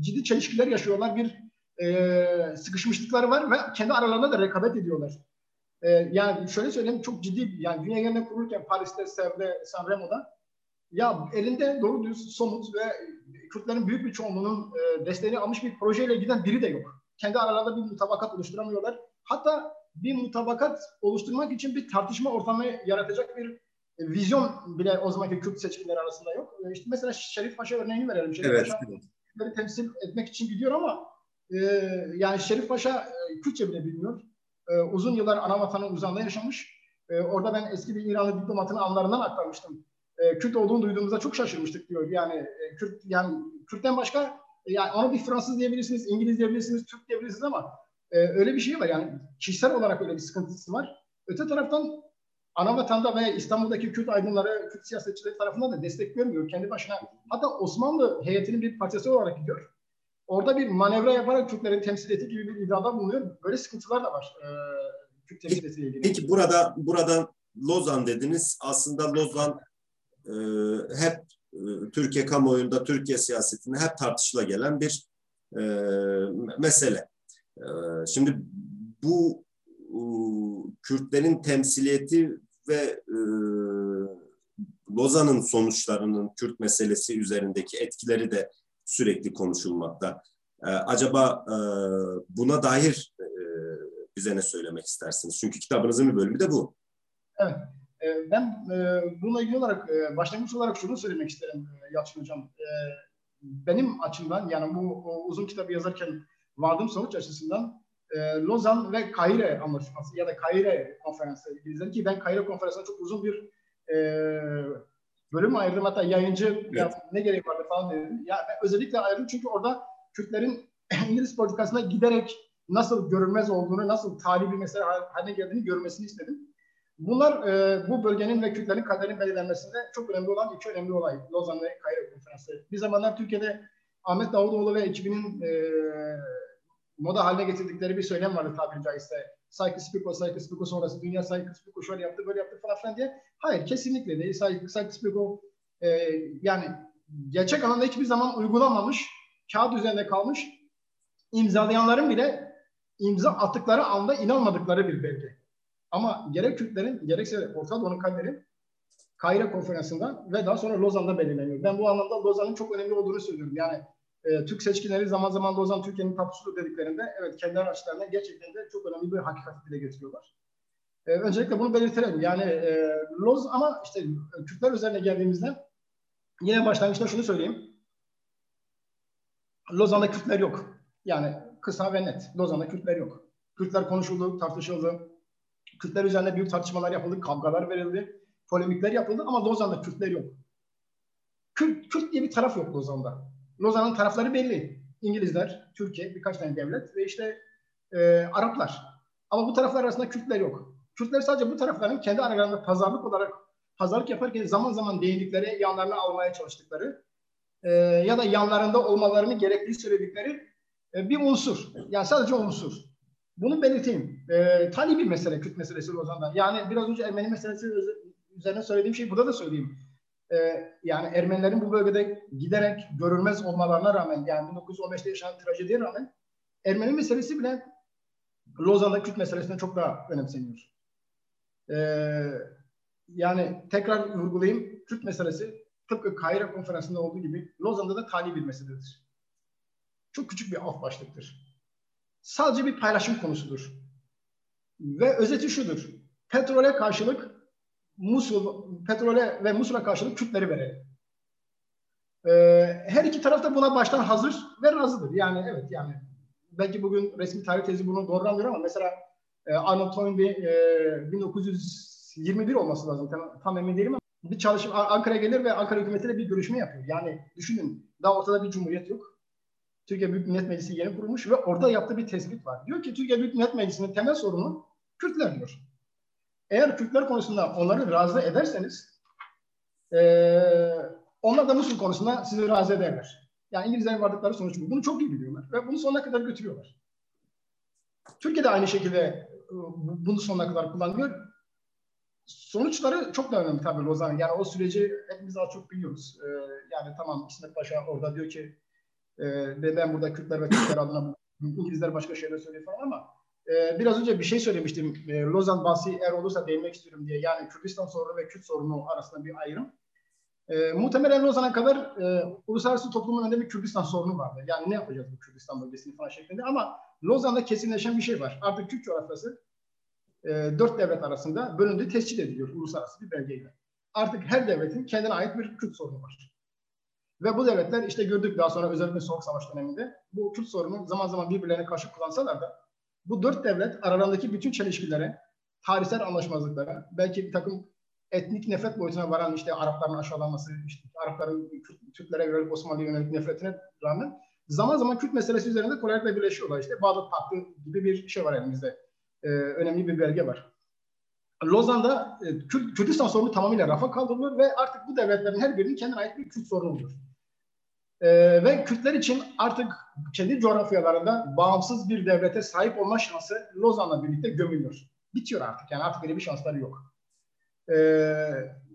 Speaker 2: ciddi çelişkiler yaşıyorlar. Bir e, sıkışmışlıkları var ve kendi aralarında da rekabet ediyorlar. E, yani şöyle söyleyeyim çok ciddi yani dünya yerine kurulurken Paris'te, Sev'de, Sanremo'da ya elinde doğru düz somut ve Kürtlerin büyük bir çoğunluğunun e, desteğini almış bir projeyle giden biri de yok. Kendi aralarında bir mutabakat oluşturamıyorlar. Hatta bir mutabakat oluşturmak için bir tartışma ortamı yaratacak bir e, vizyon bile o zamanki Kürt seçkinleri arasında yok. E, işte mesela Şerif Paşa örneğini verelim. Şerif
Speaker 1: evet.
Speaker 2: Paşa temsil etmek için gidiyor ama e, yani Şerif Paşa e, Kürtçe bile bilmiyor. E, uzun yıllar ana vatanın uzağında yaşamış. E, orada ben eski bir İranlı diplomatın anlarından aktarmıştım. E, Kürt olduğunu duyduğumuzda çok şaşırmıştık diyor. Yani e, Kürt yani Kürt'ten başka e, yani ona bir Fransız diyebilirsiniz, İngiliz diyebilirsiniz, Türk diyebilirsiniz ama e, öyle bir şey var. Yani kişisel olarak öyle bir sıkıntısı var. Öte taraftan ana vatanda ve İstanbul'daki Kürt aydınları, Kürt siyasetçileri tarafından da destek görmüyor. Kendi başına hatta Osmanlı heyetinin bir parçası olarak gidiyor. Orada bir manevra yaparak Kürtlerin temsiliyeti gibi bir iddiada bulunuyor. Böyle sıkıntılar da var. E, Kürt temsiliyetiyle ilgili.
Speaker 1: Peki burada buradan Lozan dediniz. Aslında Lozan e, hep e, Türkiye kamuoyunda, Türkiye siyasetinde hep tartışıla gelen bir e, mesele. E, şimdi bu e, Kürtlerin temsiliyeti ve e, Lozan'ın sonuçlarının Kürt meselesi üzerindeki etkileri de sürekli konuşulmakta. E, acaba e, buna dair e, bize ne söylemek istersiniz? Çünkü kitabınızın bir bölümü de bu.
Speaker 2: Evet. E, ben e, bununla ilgili olarak e, başlangıç olarak şunu söylemek isterim Yalçın Hocam. Benim açımdan yani bu uzun kitabı yazarken vardığım sonuç açısından Lozan ve Kahire anlaşması ya da Kahire konferansı İngilizler ki ben Kahire konferansına çok uzun bir bölüm ayırdım hatta yayıncı evet. ya, ne gerek vardı falan dedim. Ya ben özellikle ayırdım çünkü orada Kürtlerin İngiliz politikasına giderek nasıl görünmez olduğunu, nasıl tali bir mesele haline geldiğini görmesini istedim. Bunlar e, bu bölgenin ve Kürtlerin kaderinin belirlenmesinde çok önemli olan iki önemli olay. Lozan ve Kayra konferansı. Bir zamanlar Türkiye'de Ahmet Davutoğlu ve ekibinin e, moda haline getirdikleri bir söylem vardı tabiri caizse. Saykı Spiko, Saykı Spiko sonrası dünya Saykı Spiko şöyle yaptı, böyle yaptı falan filan diye. Hayır, kesinlikle değil. Saykı, Saykı Spiko e, yani gerçek anlamda hiçbir zaman uygulanmamış, kağıt üzerinde kalmış, imzalayanların bile imza attıkları anda inanmadıkları bir belge. Ama gerek Kürtlerin gerekse Orta Doğu'nun kalleri Kayra konferansında ve daha sonra Lozan'da belirleniyor. Ben bu anlamda Lozan'ın çok önemli olduğunu söylüyorum. Yani e, Türk seçkinleri zaman zaman Lozan Türkiye'nin tapusudur dediklerinde evet kendi araçlarına gerçekten de çok önemli bir hakikat dile getiriyorlar. E, öncelikle bunu belirtelim. Yani e, Loz ama işte Kürtler üzerine geldiğimizde yine başlangıçta şunu söyleyeyim. Lozan'da Kürtler yok. Yani kısa ve net. Lozan'da Kürtler yok. Kürtler konuşuldu, tartışıldı. Kürtler üzerinde büyük tartışmalar yapıldı, kavgalar verildi, polemikler yapıldı ama Lozan'da Kürtler yok. Kürt, Kürt diye bir taraf yok Lozan'da. Lozan'ın tarafları belli. İngilizler, Türkiye, birkaç tane devlet ve işte e, Araplar. Ama bu taraflar arasında Kürtler yok. Kürtler sadece bu tarafların kendi aralarında pazarlık olarak pazarlık yaparken zaman zaman değindikleri, yanlarına almaya çalıştıkları e, ya da yanlarında olmalarını gerekli söyledikleri e, bir unsur. Yani sadece unsur. Bunu belirteyim. E, tali bir mesele, Kürt meselesi Lozan'da. Yani biraz önce Ermeni meselesi üzerine söylediğim şey burada da söyleyeyim. E, yani Ermenilerin bu bölgede giderek görülmez olmalarına rağmen, yani 1915'te yaşanan trajediye rağmen Ermeni meselesi bile Lozan'da Kürt meselesinden çok daha önemseniyor. E, yani tekrar vurgulayayım, Kürt meselesi tıpkı Kahire konferansında olduğu gibi Lozan'da da tali bir meseledir. Çok küçük bir alt başlıktır sadece bir paylaşım konusudur. Ve özeti şudur. Petrole karşılık Musul, petrole ve Musul'a karşılık Kürtleri verelim. Ee, her iki taraf da buna baştan hazır ve razıdır. Yani evet yani belki bugün resmi tarih tezi bunu doğrulamıyor ama mesela e, Arnold Toynbee e, 1921 olması lazım. Tam, tam emin değilim ama bir çalışma Ankara'ya gelir ve Ankara hükümetiyle bir görüşme yapıyor. Yani düşünün daha ortada bir cumhuriyet yok. Türkiye Büyük Millet Meclisi yeni kurulmuş ve orada yaptığı bir tespit var. Diyor ki Türkiye Büyük Millet Meclisi'nin temel sorunu Kürtler diyor. Eğer Kürtler konusunda onları razı ederseniz e, onlar da Musul konusunda sizi razı ederler. Yani İngilizlerin vardıkları sonuç bu. Bunu çok iyi biliyorlar ve bunu sonuna kadar götürüyorlar. Türkiye de aynı şekilde bunu sonuna kadar kullanıyor. Sonuçları çok da önemli tabii Lozan. Yani o süreci hepimiz az çok biliyoruz. Ee, yani tamam İsmet Paşa orada diyor ki e, ve ben burada Kürtler ve Kürtler adına İngilizler başka şeyler söylüyor falan ama e, biraz önce bir şey söylemiştim. E, Lozan bahsi eğer olursa değinmek istiyorum diye. Yani Kürdistan sorunu ve Kürt sorunu arasında bir ayrım. E, muhtemelen Lozan'a kadar e, uluslararası toplumun önünde bir Kürdistan sorunu vardı. Yani ne yapacağız bu Kürdistan bölgesini falan şeklinde. Ama Lozan'da kesinleşen bir şey var. Artık Kürt coğrafyası e, dört devlet arasında bölündüğü tescil ediliyor uluslararası bir belgeyle. Artık her devletin kendine ait bir Kürt sorunu var. Ve bu devletler işte gördük daha sonra özellikle Soğuk Savaş döneminde bu Kürt sorunu zaman zaman birbirlerine karşı kullansalar da bu dört devlet aralarındaki bütün çelişkilere, tarihsel anlaşmazlıklara, belki bir takım etnik nefret boyutuna varan işte Arapların aşağılanması, işte Arapların Türklere yönelik Osmanlı'ya yönelik nefretine rağmen zaman zaman Kürt meselesi üzerinde kolaylıkla birleşiyorlar. İşte Bağdat Paktı gibi bir şey var elimizde. Ee, önemli bir belge var. Lozan'da e, Kürt, Kürdistan sorunu tamamıyla rafa kaldırılır ve artık bu devletlerin her birinin kendine ait bir Kürt sorunu olur. Ee, ve Kürtler için artık kendi coğrafyalarında bağımsız bir devlete sahip olma şansı Lozan'la birlikte gömülüyor. Bitiyor artık yani artık öyle bir şansları yok. Ee,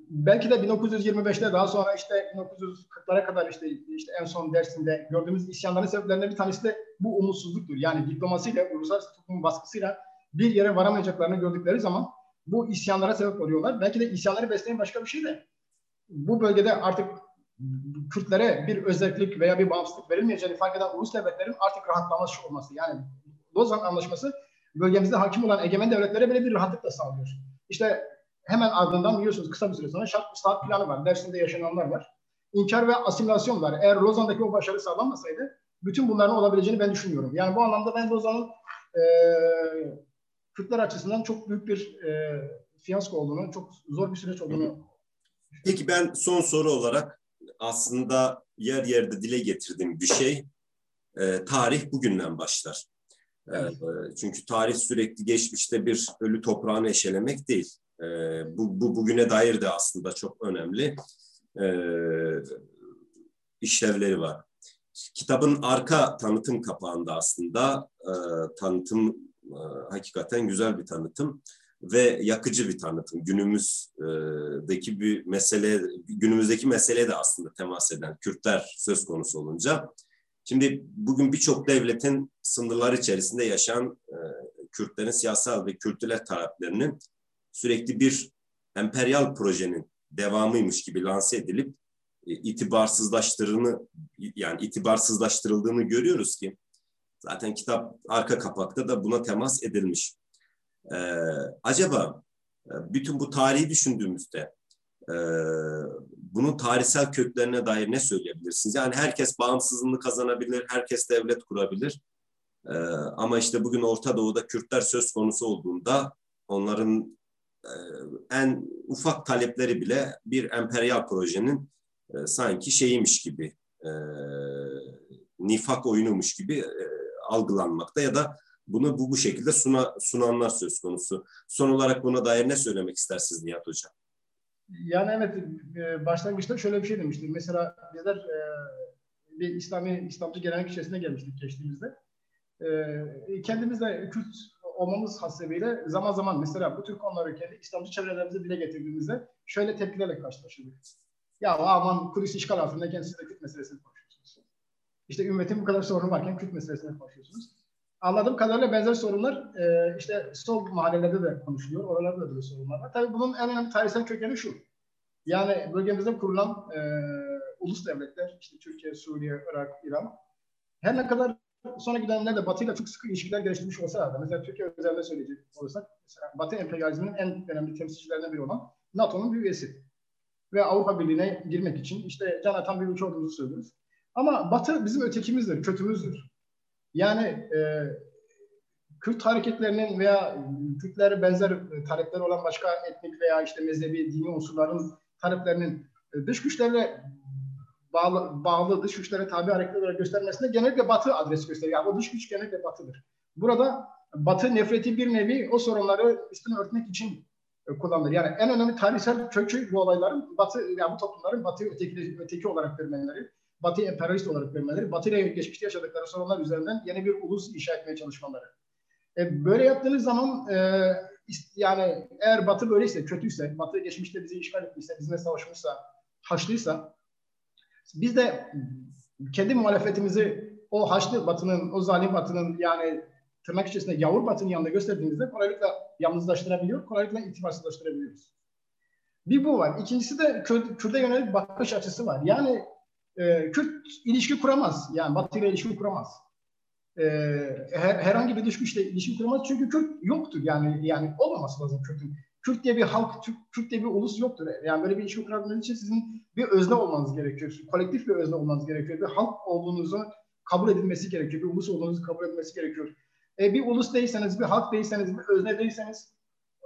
Speaker 2: belki de 1925'te daha sonra işte 1940'lara kadar işte, işte en son dersinde gördüğümüz isyanların sebeplerinden bir tanesi de bu umutsuzluktur. Yani diplomasiyle, uluslararası toplumun baskısıyla bir yere varamayacaklarını gördükleri zaman bu isyanlara sebep oluyorlar. Belki de isyanları besleyen başka bir şey de bu bölgede artık Kürtlere bir özellik veya bir bağımsızlık verilmeyeceğini fark eden ulus devletlerin artık rahatlamış olması. Yani Lozan Anlaşması bölgemizde hakim olan egemen devletlere böyle bir rahatlık da sağlıyor. İşte hemen ardından biliyorsunuz kısa bir süre sonra şart saat planı var. Dersinde yaşananlar var. İnkar ve asimilasyon var. Eğer Lozan'daki o başarı sağlanmasaydı bütün bunların olabileceğini ben düşünüyorum. Yani bu anlamda ben Lozan'ın e, Kürtler açısından çok büyük bir e, fiyasko olduğunu, çok zor bir süreç olduğunu
Speaker 1: Peki ben son soru olarak aslında yer yerde dile getirdiğim bir şey e, tarih bugünden başlar. E, çünkü tarih sürekli geçmişte bir ölü toprağını eşelemek değil. E, bu, bu bugüne dair de aslında çok önemli e, işlevleri var. Kitabın arka tanıtım kapağında aslında e, tanıtım e, hakikaten güzel bir tanıtım ve yakıcı bir tanıtım. Günümüzdeki bir mesele, günümüzdeki meseleye de aslında temas eden Kürtler söz konusu olunca. Şimdi bugün birçok devletin sınırları içerisinde yaşayan e, Kürtlerin siyasal ve kültürel taleplerinin sürekli bir emperyal projenin devamıymış gibi lanse edilip e, itibarsızlaştırdığını yani itibarsızlaştırıldığını görüyoruz ki zaten kitap arka kapakta da buna temas edilmiş. Ee, acaba e, bütün bu tarihi düşündüğümüzde e, bunun tarihsel köklerine dair ne söyleyebilirsiniz? Yani herkes bağımsızlığını kazanabilir, herkes devlet kurabilir. E, ama işte bugün Orta Doğu'da Kürtler söz konusu olduğunda onların e, en ufak talepleri bile bir emperyal projenin e, sanki şeyiymiş gibi, e, nifak oyunumuş gibi e, algılanmakta ya da bunu bu, bu şekilde suna, sunanlar söz konusu. Son olarak buna dair ne söylemek istersiniz Nihat Hocam?
Speaker 2: Yani evet e, başlangıçta şöyle bir şey demiştim. Mesela bizler e, bir İslami İslamcı gelenek içerisine gelmiştik geçtiğimizde. E, kendimiz de Kürt olmamız hasebiyle zaman zaman mesela bu tür konuları kendi İslamcı çevrelerimize dile getirdiğimizde şöyle tepkilerle karşılaşırdık. Ya aman Kudüs işgal altındayken siz de Kürt meselesini konuşuyorsunuz. İşte ümmetin bu kadar sorunu varken Kürt meselesini konuşuyorsunuz anladığım kadarıyla benzer sorunlar e, işte sol mahallelerde de konuşuluyor. Oralarda da böyle sorunlar var. Tabii bunun en önemli tarihsel kökeni şu. Yani bölgemizde kurulan e, ulus devletler, işte Türkiye, Suriye, Irak, İran her ne kadar sonraki dönemlerde Batı ile çok sıkı ilişkiler geliştirmiş olsa da mesela Türkiye özelinde söyleyecek olursak mesela Batı emperyalizminin en önemli temsilcilerinden biri olan NATO'nun bir üyesi. Ve Avrupa Birliği'ne girmek için işte can atan bir ülke olduğumuzu söylüyoruz. Ama Batı bizim ötekimizdir, kötümüzdür. Yani e, Kürt hareketlerinin veya Kürtlere benzer talepleri olan başka etnik veya işte mezhebi, dini unsurların taleplerinin e, dış güçlerle bağlı, bağlı dış güçlere tabi hareketler olarak göstermesinde genellikle Batı adres gösteriyor. Yani o dış güç genellikle Batı'dır. Burada Batı nefreti bir nevi o sorunları üstünü örtmek için e, kullanılır. Yani en önemli tarihsel kökü bu olayların Batı, yani bu toplumların Batı öteki, öteki olarak görmeleri Batı emperyalist olarak görmeleri, Batı ile geçmişte yaşadıkları sorunlar üzerinden yeni bir ulus inşa etmeye çalışmaları. E, böyle yaptığınız zaman e, yani eğer Batı böyleyse, kötüyse, Batı geçmişte bizi işgal etmişse, bizimle savaşmışsa, haçlıysa biz de kendi muhalefetimizi o haçlı Batı'nın, o zalim Batı'nın yani tırnak içerisinde yavur Batı'nın yanında gösterdiğimizde kolaylıkla yalnızlaştırabiliyor, kolaylıkla itibarsızlaştırabiliyoruz. Bir bu var. İkincisi de Kürt'e yönelik bakış açısı var. Yani e, Kürt ilişki kuramaz. Yani Batı ile ilişki kuramaz. e, her, herhangi bir dış güçle ilişki kurmaz çünkü Kürt yoktur yani yani olmaması lazım Kürt'ün. Kürt diye bir halk, Türk, Kürt diye bir ulus yoktur. Yani böyle bir ilişki kurabilmeniz için sizin bir özne olmanız gerekiyor. Kolektif bir özne olmanız gerekiyor. Bir halk olduğunuzu kabul edilmesi gerekiyor. Bir ulus olduğunuzu kabul edilmesi gerekiyor. E, bir ulus değilseniz, bir halk değilseniz, bir özne değilseniz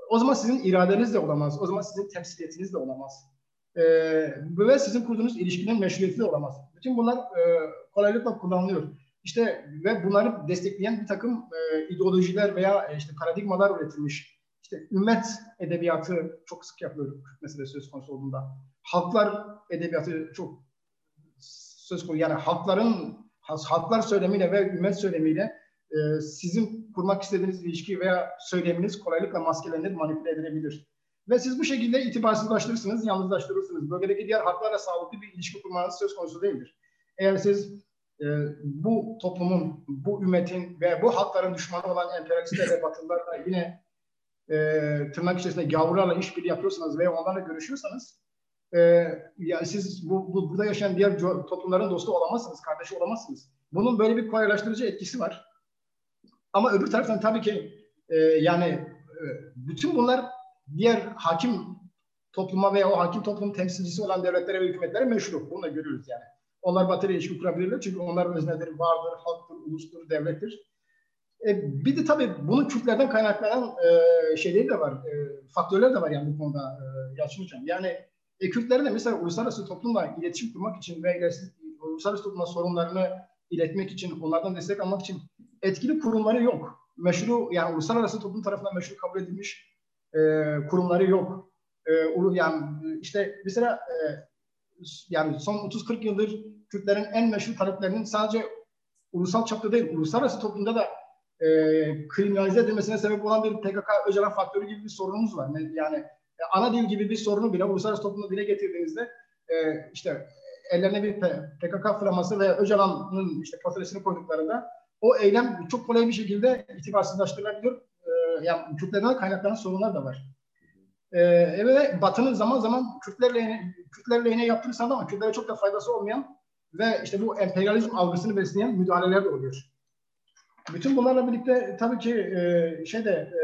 Speaker 2: o zaman sizin iradeniz de olamaz. O zaman sizin temsiliyetiniz de olamaz. E, ve sizin kurduğunuz ilişkinin meşruiyeti de olamaz. Bütün bunlar e, kolaylıkla kullanılıyor. İşte ve bunları destekleyen bir takım e, ideolojiler veya e, işte paradigmalar üretilmiş. İşte ümmet edebiyatı çok sık yapılıyor Kürt meselesi söz konusu olduğunda. Halklar edebiyatı çok söz konusu. Yani halkların halklar söylemiyle ve ümmet söylemiyle e, sizin kurmak istediğiniz ilişki veya söyleminiz kolaylıkla maskelenir, manipüle edilebilir. Ve siz bu şekilde itibarsızlaştırırsınız, yalnızlaştırırsınız. Bölgedeki diğer halklarla sağlıklı bir ilişki kurmanız söz konusu değildir. Eğer siz e, bu toplumun, bu ümmetin ve bu halkların düşmanı olan emperyalistler ve batılılarla yine e, tırnak içerisinde gavurlarla işbirliği yapıyorsanız veya onlarla görüşüyorsanız e, yani siz bu, bu, burada yaşayan diğer toplumların dostu olamazsınız, kardeşi olamazsınız. Bunun böyle bir kolaylaştırıcı etkisi var. Ama öbür taraftan tabii ki e, yani e, bütün bunlar diğer hakim topluma veya o hakim toplumun temsilcisi olan devletlere ve hükümetlere meşru. Bunu da görüyoruz yani. Onlar ile ilişki kurabilirler çünkü onların özneleri vardır, halktır, ulustur, devlettir. E, bir de tabii bunun Kürtlerden kaynaklanan e, şeyleri de var, e, faktörler de var yani bu konuda e, Yalçın. Yani e, Kürtlerin de mesela uluslararası toplumla iletişim kurmak için ve uluslararası toplumla sorunlarını iletmek için, onlardan destek almak için etkili kurumları yok. Meşru yani uluslararası toplum tarafından meşru kabul edilmiş e, kurumları yok. E, yani işte mesela e, yani son 30-40 yıldır Kürtlerin en meşhur taleplerinin sadece ulusal çapta değil, uluslararası toplumda da e, kriminalize edilmesine sebep olan bir PKK Öcalan faktörü gibi bir sorunumuz var. Yani e, ana dil gibi bir sorunu bile uluslararası toplumda dile getirdiğinizde e, işte ellerine bir PKK flaması ve Öcalan'ın işte portresini koyduklarında o eylem çok kolay bir şekilde itibarsızlaştırılabilir. Yani Kürtlerden kaynaklanan sorunlar da var. E, ve Batı'nın zaman zaman Kürtler lehine, Kürtler lehine yaptığı ama Kürtlere çok da faydası olmayan ve işte bu emperyalizm algısını besleyen müdahaleler de oluyor. Bütün bunlarla birlikte tabii ki e, şeyde e,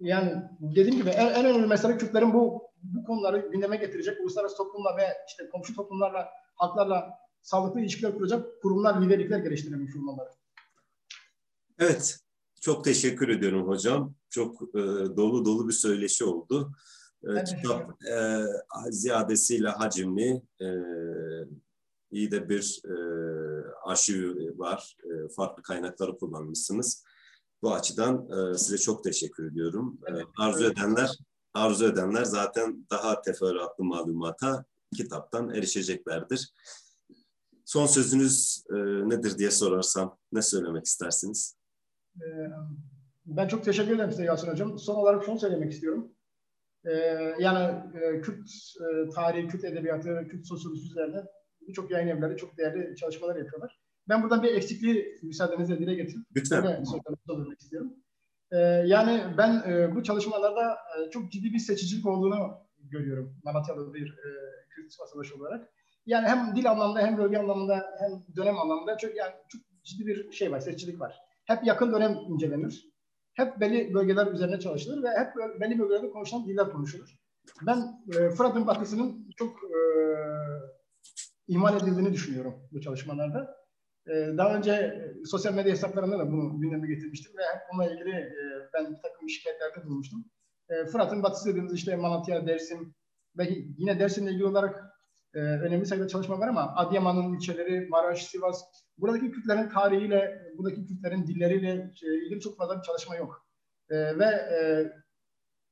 Speaker 2: yani dediğim gibi en, en önemli mesele Kürtlerin bu bu konuları gündeme getirecek uluslararası toplumla ve işte komşu toplumlarla, halklarla sağlıklı ilişkiler kuracak kurumlar, liderlikler geliştirmek olmaları.
Speaker 1: Evet, çok teşekkür ediyorum hocam. Çok e, dolu dolu bir söyleşi oldu. E, kitap e, ziyadesiyle hacimli, e, iyi de bir e, arşiv var. E, farklı kaynakları kullanmışsınız. Bu açıdan e, size çok teşekkür ediyorum. E, arzu edenler arzu edenler zaten daha teferruatlı malumata kitaptan erişeceklerdir. Son sözünüz e, nedir diye sorarsam ne söylemek istersiniz?
Speaker 2: Ben çok teşekkür ederim size Yasin Hocam. Son olarak şunu söylemek istiyorum. Yani Kürt tarihi, Kürt edebiyatı, Kürt sosyolojisi üzerine birçok yayın evleri çok değerli çalışmalar yapıyorlar. Ben buradan bir eksikliği müsaadenizle dile getirip
Speaker 1: Lütfen.
Speaker 2: söylemek istiyorum. Yani ben bu çalışmalarda çok ciddi bir seçicilik olduğunu görüyorum Malatyalı bir Kürt vatandaşı olarak. Yani hem dil anlamında hem bölge anlamında hem dönem anlamında çok yani çok ciddi bir şey var, seçicilik var. Hep yakın dönem incelenir. Hep belli bölgeler üzerine çalışılır ve hep belli bölgelerde konuşulan diller konuşulur. Ben e, Fırat'ın batısının çok e, ihmal edildiğini düşünüyorum bu çalışmalarda. Ee, daha önce e, sosyal medya hesaplarında da bunu gündeme getirmiştim ve bununla ilgili e, ben bir takım şikayetlerde bulmuştum. E, Fırat'ın batısı dediğimiz işte Malatya, Dersim ve yine Dersim'le ilgili olarak önemli sayıda çalışma var ama Adıyaman'ın ilçeleri, Maraş, Sivas, buradaki Kürtlerin tarihiyle, buradaki Kürtlerin dilleriyle ilgili çok fazla bir çalışma yok. ve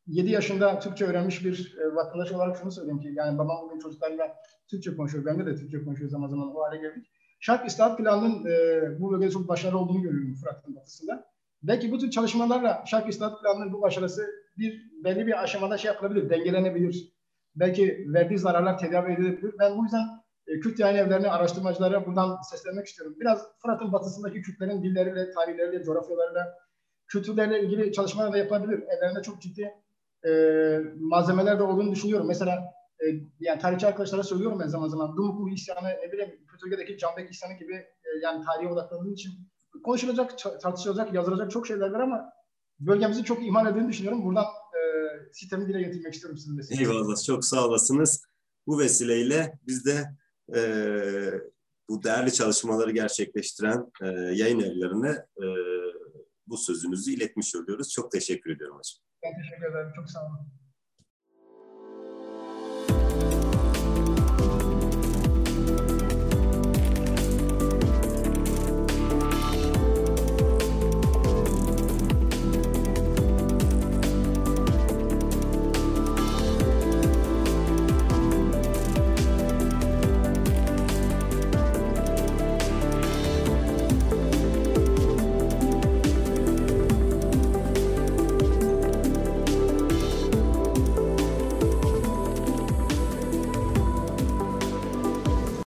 Speaker 2: 7 yaşında Türkçe öğrenmiş bir vatandaş olarak şunu söyleyeyim ki yani babam bugün çocuklarla Türkçe konuşuyor, ben de Türkçe konuşuyor zaman zaman o hale geldik. Şark İslahat Planı'nın e, bu bölgede çok başarılı olduğunu görüyorum Fırat'ın batısında. Belki bu tür çalışmalarla Şark İslahat Planı'nın bu başarısı bir belli bir aşamada şey yapılabilir, dengelenebilir. Belki verdiği zararlar tedavi edilebilir. Ben bu yüzden e, Kürt yayın evlerini araştırmacılara buradan seslenmek istiyorum. Biraz Fırat'ın batısındaki Kürtlerin dilleriyle, tarihleriyle, coğrafyalarıyla, kültürlerle ilgili çalışmalar da yapabilir. Ellerinde çok ciddi e, malzemeler de olduğunu düşünüyorum. Mesela e, yani tarihçi arkadaşlara söylüyorum ben zaman zaman. Dumuklu isyanı, ne bileyim Kötürge'deki Canbek isyanı gibi e, yani tarihe odaklandığım için konuşulacak, tartışılacak, yazılacak çok şeyler var ama bölgemizin çok ihmal edildiğini düşünüyorum. Buradan e, sistemi dile getirmek istiyorum sizin
Speaker 1: vesileyle. Eyvallah, çok sağ olasınız. Bu vesileyle biz de e, bu değerli çalışmaları gerçekleştiren e, yayın evlerine e, bu sözünüzü iletmiş oluyoruz. Çok teşekkür ediyorum hocam.
Speaker 2: Ben teşekkür ederim. Çok sağ olun.